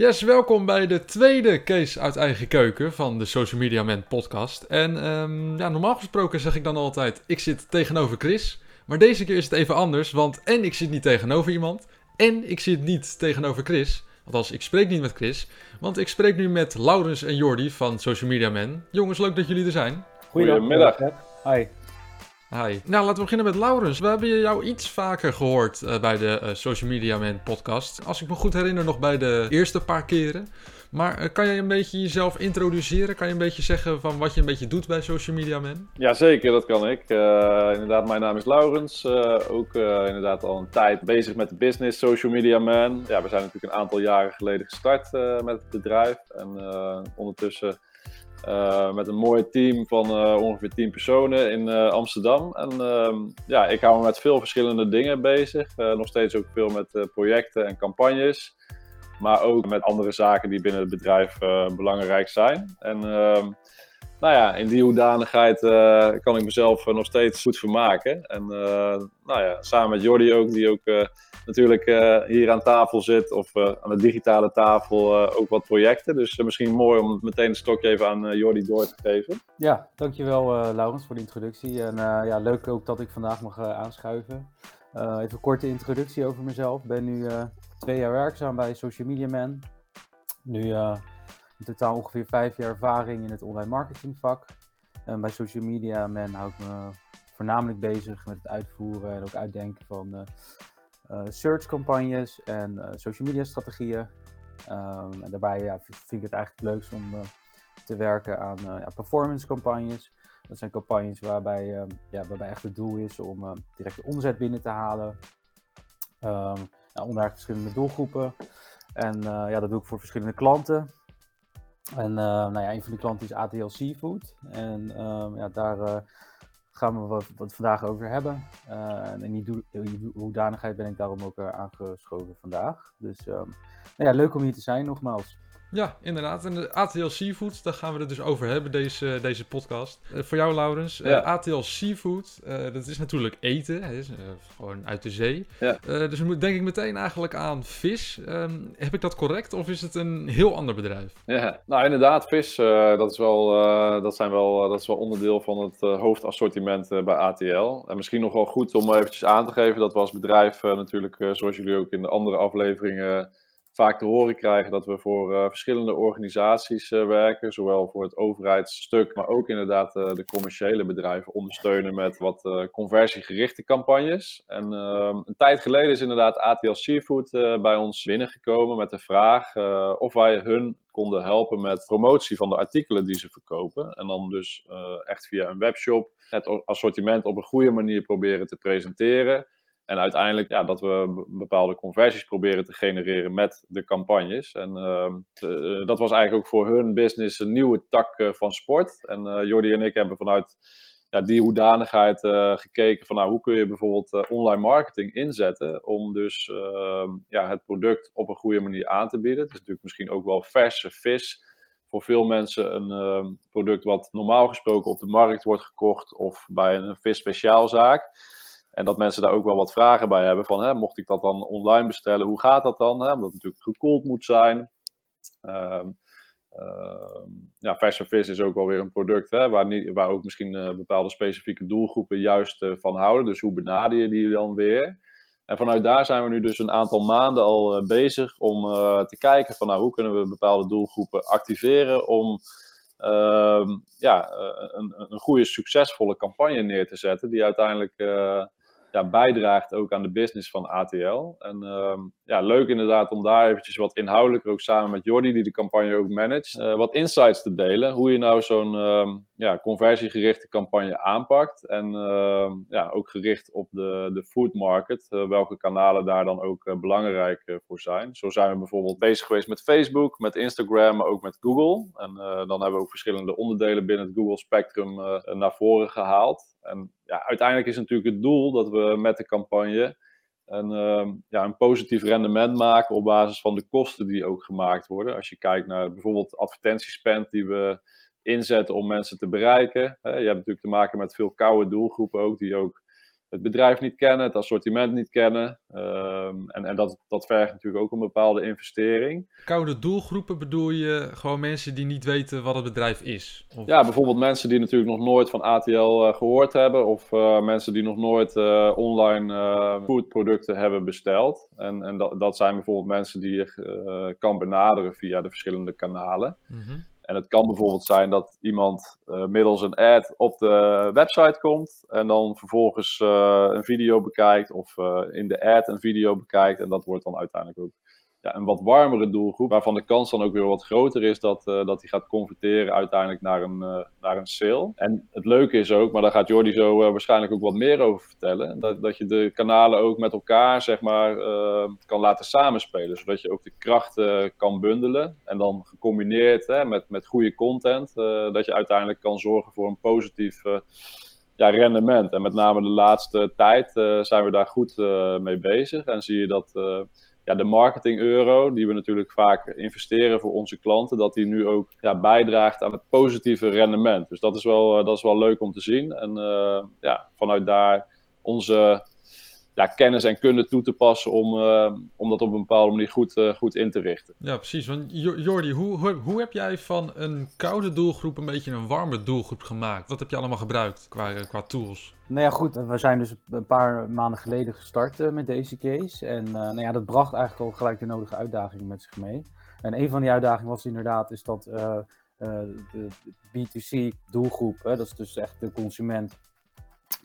Yes, welkom bij de tweede case uit eigen keuken van de Social Media Man podcast. En um, ja, normaal gesproken zeg ik dan altijd, ik zit tegenover Chris. Maar deze keer is het even anders, want en ik zit niet tegenover iemand, en ik zit niet tegenover Chris. Althans, ik spreek niet met Chris, want ik spreek nu met Laurens en Jordi van Social Media Man. Jongens, leuk dat jullie er zijn. Goedemiddag. Hi. Hi. Nou, laten we beginnen met Laurens. We hebben jou iets vaker gehoord uh, bij de uh, Social Media Man podcast. Als ik me goed herinner, nog bij de eerste paar keren. Maar uh, kan je een beetje jezelf introduceren? Kan je een beetje zeggen van wat je een beetje doet bij Social Media Man? Jazeker, dat kan ik. inderdaad, mijn naam is Laurens. ook inderdaad al een tijd bezig met de business Social Media Man. Ja, we zijn natuurlijk een aantal jaren geleden gestart met het bedrijf. En ondertussen uh, met een mooi team van uh, ongeveer 10 personen in uh, Amsterdam. En ehm, ja, ik hou me met veel verschillende dingen bezig. nog steeds ook veel met projecten en campagnes. Maar ook met andere zaken die binnen het bedrijf belangrijk zijn. En ehm, nou ja, in die hoedanigheid kan ik mezelf nog steeds goed vermaken. En nou ja, samen met Jordi ook, die ook natuurlijk hier aan tafel zit of aan de digitale tafel ook wat projecten. Dus misschien mooi om meteen een stokje even aan Jordi door te geven. Ja, dankjewel Laurens voor de introductie. En ja, leuk ook dat ik vandaag mag aanschuiven. even een korte introductie over mezelf. Ik ben nu twee jaar werkzaam bij Social Media Man. Nu in totaal ongeveer vijf jaar ervaring in het online marketingvak. En bij Social Media Man hou ik me voornamelijk bezig met het uitvoeren en ook uitdenken van uh, search campagnes en eh, social media strategieën. Um, en daarbij ja, vind ik het eigenlijk het leukst om eh, te werken aan ja, performance campagnes. Dat zijn campagnes waarbij, ehm, ja, waarbij echt het doel is om directe omzet binnen te halen. Um, ja, onder verschillende doelgroepen. En ja, dat doe ik voor verschillende klanten. En nou ja, een van die klanten is ATL Seafood. En ja, daar gaan we wat, wat vandaag over hebben. Uh, en in die, die hoedanigheid ben ik daarom ook uh, aangeschoven vandaag. Dus um, nou ja, leuk om hier te zijn nogmaals. Ja, inderdaad. En de ATL Seafood, daar gaan we het dus over hebben, deze, deze podcast. Uh, voor jou, Laurens. Uh, ATL Seafood, uh, dat is natuurlijk eten. Is gewoon uit de zee. Ja. dus moet denk ik meteen eigenlijk aan vis. Um, heb ik dat correct of is het een heel ander bedrijf? Ja, nou inderdaad, vis, dat, is wel, dat, zijn wel, dat is wel onderdeel van het hoofdassortiment bij ATL. En misschien nog wel goed om eventjes aan te geven dat we als bedrijf natuurlijk, zoals jullie ook in de andere afleveringen vaak te horen krijgen dat we voor uh, verschillende organisaties uh, werken, zowel voor het overheidsstuk, maar ook inderdaad uh, de commerciële bedrijven ondersteunen met wat conversiegerichte campagnes. En ehm, een tijd geleden is inderdaad ATL Seafood bij ons binnengekomen met de vraag of wij hun konden helpen met promotie van de artikelen die ze verkopen. En dan dus echt via een webshop het assortiment op een goede manier proberen te presenteren. En uiteindelijk ja, dat we bepaalde conversies proberen te genereren met de campagnes. En uh, dat was eigenlijk ook voor hun business een nieuwe tak uh, van sport. En uh, Jordi en ik hebben vanuit ja, die hoedanigheid gekeken van nou, hoe kun je bijvoorbeeld online marketing inzetten om dus ehm, ja, het product op een goede manier aan te bieden. Het is natuurlijk misschien ook wel verse vis voor veel mensen een ehm, product wat normaal gesproken op de markt wordt gekocht of bij een vis speciaalzaak. En dat mensen daar ook wel wat vragen bij hebben van, hè, mocht ik dat dan online bestellen, hoe gaat dat dan? Hè? Omdat het natuurlijk gekoeld moet zijn. Um, uh, ja, verse vis is ook wel weer een product hè, waar, niet, waar ook misschien uh, bepaalde specifieke doelgroepen juist uh, van houden. Dus hoe benader je die dan weer? En vanuit daar zijn we nu dus een aantal maanden al eh, bezig om te kijken van nou, hoe kunnen we bepaalde doelgroepen activeren om ehm, ja, een, een goede, succesvolle campagne neer te zetten die uiteindelijk ja, bijdraagt ook aan de business van ATL. En uh, ja, leuk inderdaad om daar eventjes wat inhoudelijker ook samen met Jordi, die de campagne ook managt, uh, wat insights te delen. Hoe je nou zo'n uh, ja, conversiegerichte campagne aanpakt. En ehm, ja, ook gericht op de, de food market. Eh, welke kanalen daar dan ook eh, belangrijk voor zijn. Zo zijn we bijvoorbeeld bezig geweest met Facebook, met Instagram, maar ook met Google. En dan hebben we ook verschillende onderdelen binnen het Google Spectrum naar voren gehaald. En ja, uiteindelijk is natuurlijk het doel dat we met de campagne een, uh, ja, een positief rendement maken op basis van de kosten die ook gemaakt worden. Als je kijkt naar bijvoorbeeld advertentiespend die we inzetten om mensen te bereiken. Je hebt natuurlijk te maken met veel koude doelgroepen ook, die ook het bedrijf niet kennen, het assortiment niet kennen. Ehm, en en dat, dat vergt natuurlijk ook een bepaalde investering. Koude doelgroepen bedoel je gewoon mensen die niet weten wat het bedrijf is? Of... Ja, bijvoorbeeld mensen die natuurlijk nog nooit van ATL uh, gehoord hebben. Of uh, mensen die nog nooit uh, online foodproducten hebben besteld. En, en dat, dat zijn bijvoorbeeld mensen die je kan benaderen via de verschillende kanalen. Mm -hmm. En het kan bijvoorbeeld zijn dat iemand uh, middels een ad op de website komt en dan vervolgens uh, een video bekijkt of uh, in de ad een video bekijkt. En dat wordt dan uiteindelijk ook ja, een wat warmere doelgroep, waarvan de kans dan ook weer wat groter is dat, uh, dat die gaat converteren uiteindelijk naar een, uh, naar een sale. En het leuke is ook, maar daar gaat Jordi zo uh, waarschijnlijk ook wat meer over vertellen, dat, dat je de kanalen ook met elkaar zeg maar, kan laten samenspelen, zodat je ook de krachten kan bundelen en dan gecombineerd hè, met, met goede content, dat je uiteindelijk kan zorgen voor een positief ja, rendement. En met name de laatste tijd zijn we daar goed mee bezig en zie je dat ja, de marketing euro, die we natuurlijk vaak investeren voor onze klanten, dat die nu ook ja, bijdraagt aan het positieve rendement. Dus dat is wel, uh, dat is wel leuk om te zien. En uh, ja, vanuit daar onze ja, kennis en kunde toe te passen om, uh, om dat op een bepaalde manier goed, uh, goed in te richten. Ja, precies. Want Jordi, hoe, hoe, hoe, heb jij van een koude doelgroep een beetje een warme doelgroep gemaakt? Wat heb je allemaal gebruikt qua, qua tools? Nou ja, goed. We zijn dus een paar maanden geleden gestart uh, met deze case. En nou ja, dat bracht eigenlijk al gelijk de nodige uitdagingen met zich mee. En een van die uitdagingen was inderdaad is dat de B2C doelgroep, hè, dat is dus echt de consument,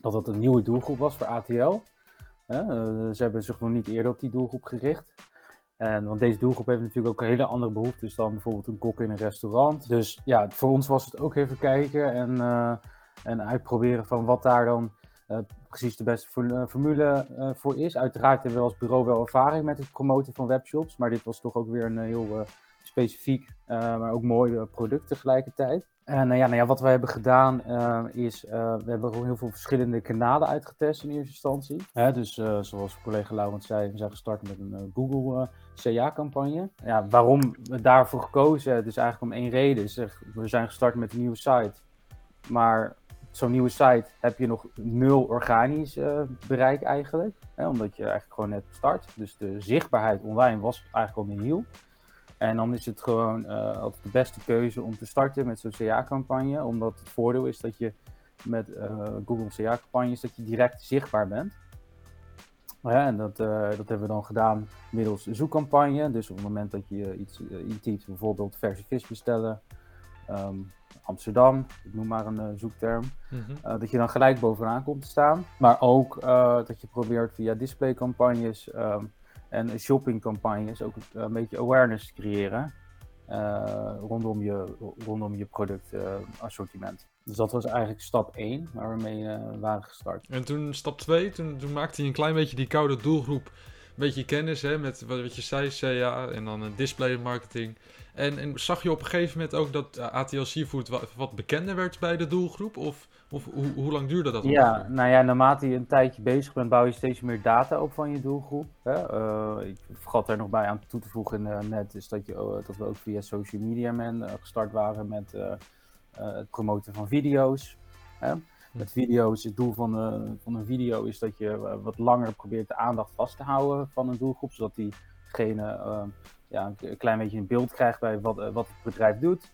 dat dat een nieuwe doelgroep was voor ATL. Uh, ze hebben zich nog niet eerder op die doelgroep gericht. En, want deze doelgroep heeft natuurlijk ook een hele andere behoeftes dan bijvoorbeeld een kok in een restaurant. Dus ja, voor ons was het ook even kijken en, uh, en uitproberen van wat daar dan uh, precies de beste formule voor is. Uiteraard hebben we als bureau wel ervaring met het promoten van webshops, maar dit was toch ook weer een heel specifiek, maar ook mooi product tegelijkertijd. En uh, ja, nou ja, wat we hebben gedaan is, we hebben heel veel verschillende kanalen uitgetest in eerste instantie. Hè, dus zoals collega Laurent zei, we zijn gestart met een Google CA-campagne. Ja, waarom we daarvoor gekozen hebben, is eigenlijk om één reden. Is we zijn gestart met een nieuwe site, maar zo'n nieuwe site heb je nog nul organisch bereik eigenlijk. Hè, omdat je eigenlijk gewoon net start. Dus de zichtbaarheid online was eigenlijk al nihil. En dan is het gewoon uh, altijd de beste keuze om te starten met zo'n CA-campagne. Omdat het voordeel is dat je met uh, Google CA-campagnes dat je direct zichtbaar bent. Ja, en dat, uh, dat hebben we dan gedaan middels een zoekcampagne. Dus op het moment dat je iets intypt, bijvoorbeeld versie vis bestellen, um, Amsterdam, ik noem maar een zoekterm, mm -hmm. dat je dan gelijk bovenaan komt te staan. Maar ook dat je probeert via displaycampagnes um, en shoppingcampagnes ook een beetje awareness creëren uh, rondom, je, rondom je productassortiment. Uh, dus dat was eigenlijk stap 1 waar we mee waren gestart. En toen stap 2, toen, toen maakte je een klein beetje die koude doelgroep een beetje kennis hè, met wat je zei, CA en dan display marketing. En, en, zag je op een gegeven moment ook dat ATL Seafood wat, wat bekender werd bij de doelgroep? Of, of hoe, hoe lang duurde dat? Ja, nou ja, naarmate je een tijdje bezig bent, bouw je steeds meer data op van je doelgroep. Hè? Uh, ik vergat er nog bij aan toe te voegen uh, net, is dat, je, uh, dat we ook via Social Media Man gestart waren met het promoten van video's. Hè? Met video's, het doel van, van een video is dat je wat langer probeert de aandacht vast te houden van een doelgroep, zodat diegene ja, een klein beetje een beeld krijgt bij wat, wat het bedrijf doet.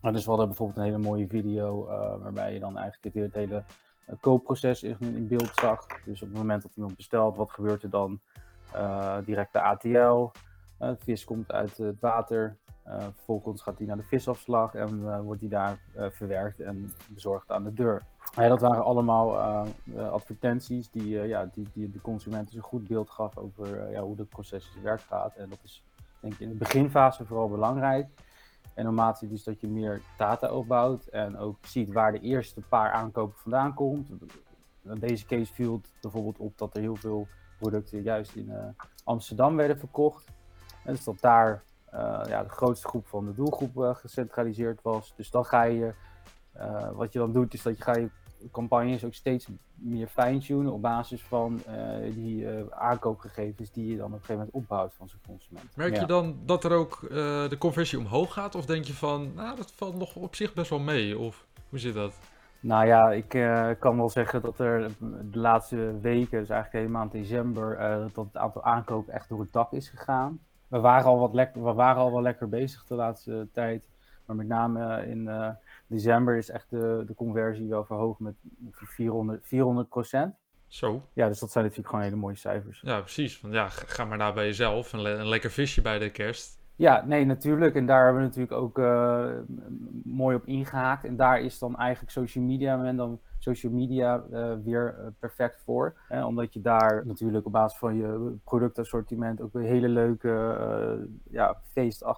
Dus we hadden bijvoorbeeld een hele mooie video uh, waarbij je dan eigenlijk het, het hele uh, koopproces in, beeld zag. Dus op het moment dat iemand bestelt, wat gebeurt er dan? Uh, direct de ATL, de vis komt uit het water, vervolgens gaat hij naar de visafslag en wordt hij daar verwerkt en bezorgd aan de deur. Ja, dat waren allemaal advertenties die, ja, die, die de consumenten een goed beeld gaf over ja, hoe het proces in werk gaat. En dat is denk ik in de beginfase vooral belangrijk. En naarmate dus dat je meer data opbouwt en ook ziet waar de eerste paar aankopen vandaan komt. Deze case viel bijvoorbeeld op dat er heel veel producten juist in Amsterdam werden verkocht. En dus dat daar ja, de grootste groep van de doelgroep gecentraliseerd was. Dus dan ga je, wat je dan doet, is dat je ga je campagnes ook steeds meer fine-tunen op basis van uh, die uh, aankoopgegevens die je dan op een gegeven moment opbouwt van zo'n consument. Merk je dan dat er ook de conversie omhoog gaat? Of denk je van, nou, dat valt nog op zich best wel mee? Of hoe zit dat? Nou ja, ik uh, kan wel zeggen dat er de laatste weken, dus eigenlijk helemaal maand december, uh, dat het aantal aankopen echt door het dak is gegaan. We waren al wat lekker, we waren al wel lekker bezig de laatste tijd. Maar met name in uh, december is echt de, de conversie wel verhoogd met 400, 400 procent. Zo. Ja, dus dat zijn natuurlijk gewoon hele mooie cijfers. Ja, precies. Want ja, ga maar daar bij jezelf. Een, een lekker visje bij de kerst. Ja, nee, natuurlijk. En daar hebben we natuurlijk ook uh, mooi op ingehaakt. En daar is dan eigenlijk social media en dan social media uh, weer uh, perfect voor. Hè? Omdat je daar natuurlijk op basis van je productassortiment ook weer hele leuke, ja,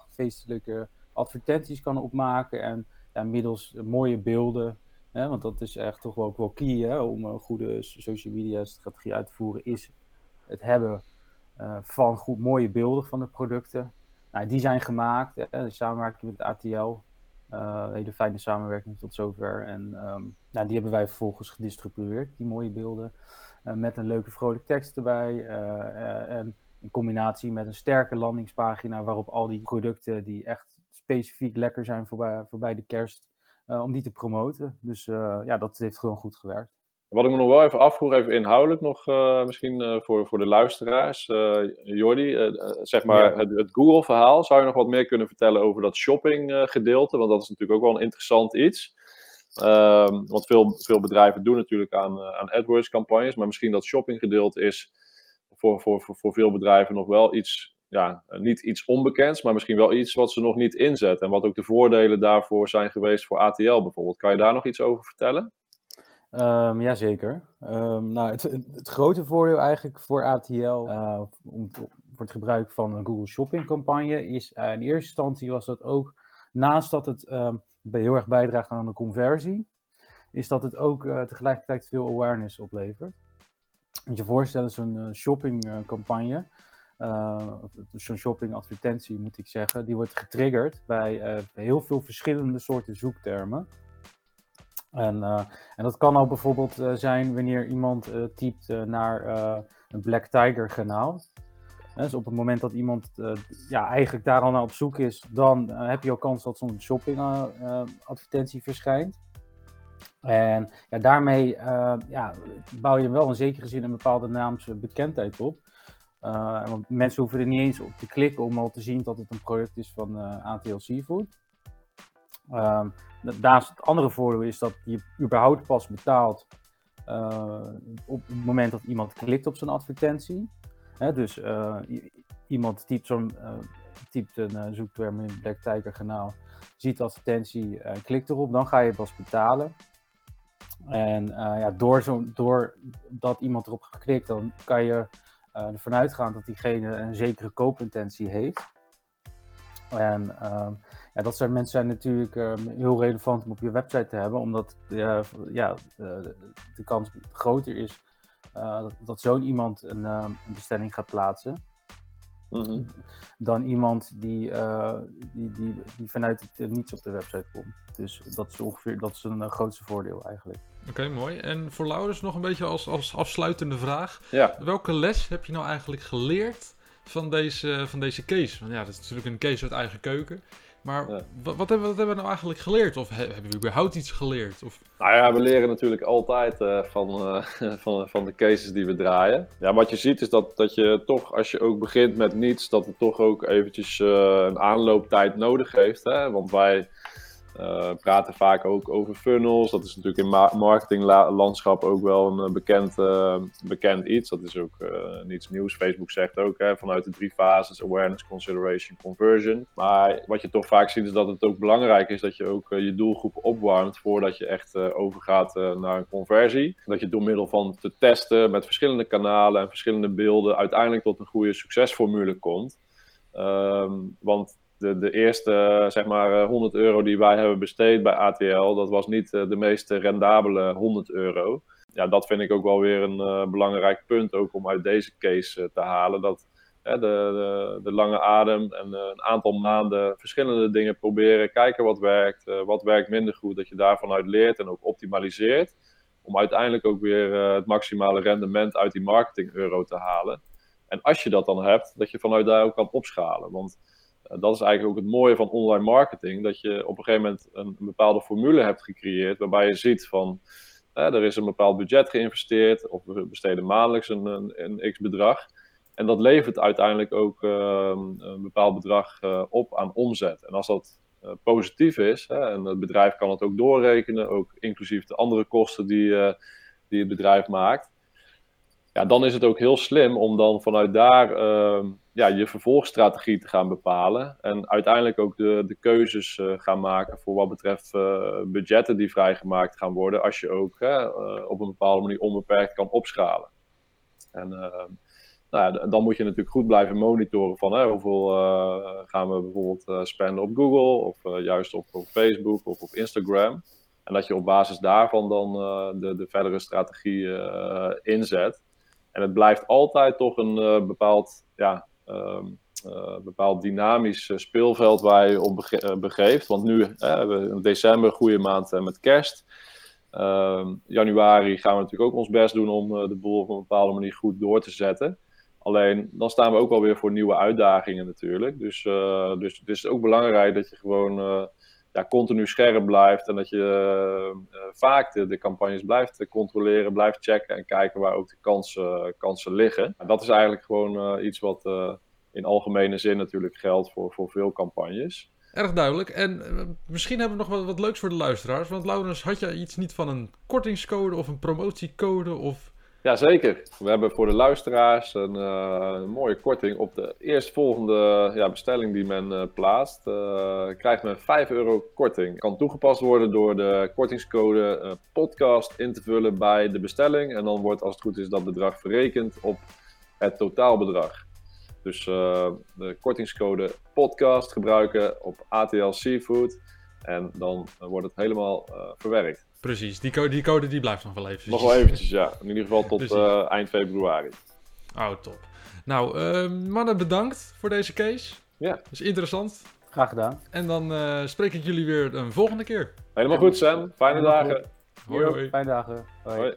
feestelijke advertenties kan opmaken. En ja, middels mooie beelden. Hè? Want dat is echt toch ook wel key hè? om een goede social media strategie uit te voeren. Is het hebben van goed mooie beelden van de producten. Nou, die zijn gemaakt, hè, samenwerking met ATL. Uh, hele fijne samenwerking tot zover. En um, nou, die hebben wij vervolgens gedistribueerd, die mooie beelden. Met een leuke vrolijke tekst erbij. En in combinatie met een sterke landingspagina waarop al die producten die echt specifiek lekker zijn voorbij, voorbij de kerst, om die te promoten. Dus ja, dat heeft gewoon goed gewerkt. Wat ik me nog wel even afvoer, even inhoudelijk nog uh, misschien uh, voor, voor de luisteraars. Uh, Jordi, zeg maar ja. het, het Google-verhaal. Zou je nog wat meer kunnen vertellen over dat shopping-gedeelte? Want dat is natuurlijk ook wel een interessant iets. Um, want veel, veel bedrijven doen natuurlijk aan, aan AdWords-campagnes. Maar misschien dat shopping-gedeelte is voor, voor, voor, voor veel bedrijven nog wel iets, ja, niet iets onbekends. Maar misschien wel iets wat ze nog niet inzetten. En wat ook de voordelen daarvoor zijn geweest voor ATL bijvoorbeeld. Kan je daar nog iets over vertellen? Um, Jazeker. Um, nou, het, het, grote voordeel eigenlijk voor ATL om, voor het gebruik van een Google Shopping campagne is uh, in eerste instantie was dat ook, naast dat het um, heel erg bijdraagt aan de conversie, is dat het ook uh, tegelijkertijd veel awareness oplevert. Moet je voorstellen, zo'n shopping campagne, zo'n shopping advertentie moet ik zeggen, die wordt getriggerd bij heel veel verschillende soorten zoektermen. En, uh, en dat kan al bijvoorbeeld uh, zijn wanneer iemand uh, typt naar een Black Tiger kanaal. Dus op het moment dat iemand ja, eigenlijk daar al naar op zoek is, dan heb je al kans dat zo'n shopping advertentie verschijnt. En ja, daarmee ja, bouw je wel in zekere zin een bepaalde naamse bekendheid op. want mensen hoeven er niet eens op te klikken om al te zien dat het een product is van ATL Seafood. Daarnaast het andere voordeel is dat je überhaupt pas betaalt uh, op het moment dat iemand klikt op zo'n advertentie. Hè, dus uh, iemand typt, zo'n, uh, typt een zoekterm in Black Tiger kanaal, ziet de advertentie, klikt erop, dan ga je pas betalen. En ja, door, zo, door dat iemand erop geklikt, dan kan je ervan uitgaan dat diegene een zekere koopintentie heeft. En ehm, ja, dat soort mensen zijn natuurlijk uh, heel relevant om op je website te hebben, omdat uh, ja, de, de, kans groter is dat, dat zo'n iemand een, een, bestelling gaat plaatsen. -hmm. Dan iemand die, die, die, die, vanuit het niets op de website komt. Dus dat is ongeveer dat is een grootste voordeel eigenlijk. Oké, okay, mooi. En voor Laurens nog een beetje als, als afsluitende vraag. Ja. Welke les heb je nou eigenlijk geleerd van deze, van deze case? Want ja, dat is natuurlijk een case uit eigen keuken. Maar ja. wat, wat, hebben, wat hebben we nou eigenlijk geleerd? Of hebben we überhaupt iets geleerd? Of... Nou ja, we leren natuurlijk altijd uh, van, uh, van, van de cases die we draaien. Ja, wat je ziet is dat, dat je toch, als je ook begint met niets, dat het toch ook eventjes uh, een aanlooptijd nodig heeft. Hè? Want wij uh, praten vaak ook over funnels. Dat is natuurlijk in ma marketinglandschap ook wel een uh, bekend, uh, bekend iets. Dat is ook niets nieuws. Facebook zegt ook hè, vanuit de drie fases: awareness, consideration, conversion. Maar wat je toch vaak ziet is dat het ook belangrijk is dat je ook je doelgroep opwarmt voordat je echt overgaat naar een conversie. Dat je door middel van te testen met verschillende kanalen en verschillende beelden uiteindelijk tot een goede succesformule komt. Um, want de, de eerste zeg maar 100 euro die wij hebben besteed bij ATL, dat was niet de meest rendabele 100 euro. Ja, dat vind ik ook wel weer een uh, belangrijk punt ook om uit deze case te halen. Dat de, de, de, lange adem en een aantal maanden verschillende dingen proberen, kijken wat werkt, wat werkt minder goed, dat je daarvan uit leert en ook optimaliseert. Om uiteindelijk ook weer het maximale rendement uit die marketing euro te halen. En als je dat dan hebt, dat je vanuit daar ook kan opschalen. Want dat is eigenlijk ook het mooie van online marketing. Dat je op een gegeven moment een, bepaalde formule hebt gecreëerd. Waarbij je ziet van er is een bepaald budget geïnvesteerd. Of we besteden maandelijks een, een, x bedrag. En dat levert uiteindelijk ook ehm, een bepaald bedrag op aan omzet. En als dat positief is, hè, en het bedrijf kan het ook doorrekenen, ook inclusief de andere kosten die, die het bedrijf maakt ja, dan is het ook heel slim om dan vanuit daar uh, ja, je vervolgstrategie te gaan bepalen. En uiteindelijk ook de, de keuzes uh, gaan maken voor wat betreft uh, budgetten die vrijgemaakt gaan worden. Als je ook uh, op een bepaalde manier onbeperkt kan opschalen. En ehm, nou dan moet je natuurlijk goed blijven monitoren van hè, hoeveel gaan we bijvoorbeeld spenden op Google of juist op, op, Facebook of op Instagram. En dat je op basis daarvan dan de, de verdere strategie inzet. En het blijft altijd toch een uh, bepaald, ja, uh, uh, bepaald dynamisch eh, speelveld waar je op bege begeeft. Want nu hebben we in december goede maand met kerst. Ehm, januari gaan we natuurlijk ook ons best doen om de boel op een bepaalde manier goed door te zetten. Alleen dan staan we ook alweer voor nieuwe uitdagingen natuurlijk. Dus, dus het is ook belangrijk dat je gewoon ja, continu scherp blijft en dat je uh, vaak de, campagnes blijft controleren, blijft checken en kijken waar ook de kansen, kansen liggen. En dat is eigenlijk gewoon uh, iets wat in algemene zin natuurlijk geldt voor, voor veel campagnes. Erg duidelijk. En misschien hebben we nog wat, wat leuks voor de luisteraars. Want Laurens, had je iets niet van een kortingscode of een promotiecode of Jazeker. We hebben voor de luisteraars een, uh, een mooie korting op de eerstvolgende ja, bestelling die men uh, plaatst. Uh, krijgt men 5 euro korting. Kan toegepast worden door de kortingscode podcast in te vullen bij de bestelling. En dan wordt als het goed is dat bedrag verrekend op het totaalbedrag. Dus de kortingscode podcast gebruiken op ATL Seafood. En dan wordt het helemaal verwerkt. Precies, die code, die code die blijft nog wel even. Nog wel eventjes, ja. In ieder geval tot uh, eind februari. Oh, top. Nou, uh, mannen, bedankt voor deze case. Ja. Dat is interessant. Graag gedaan. En dan uh, spreek ik jullie weer een volgende keer. Helemaal goed, Sam. Fijne dagen. Hoi, hoi. Fijne dagen. hoi. hoi.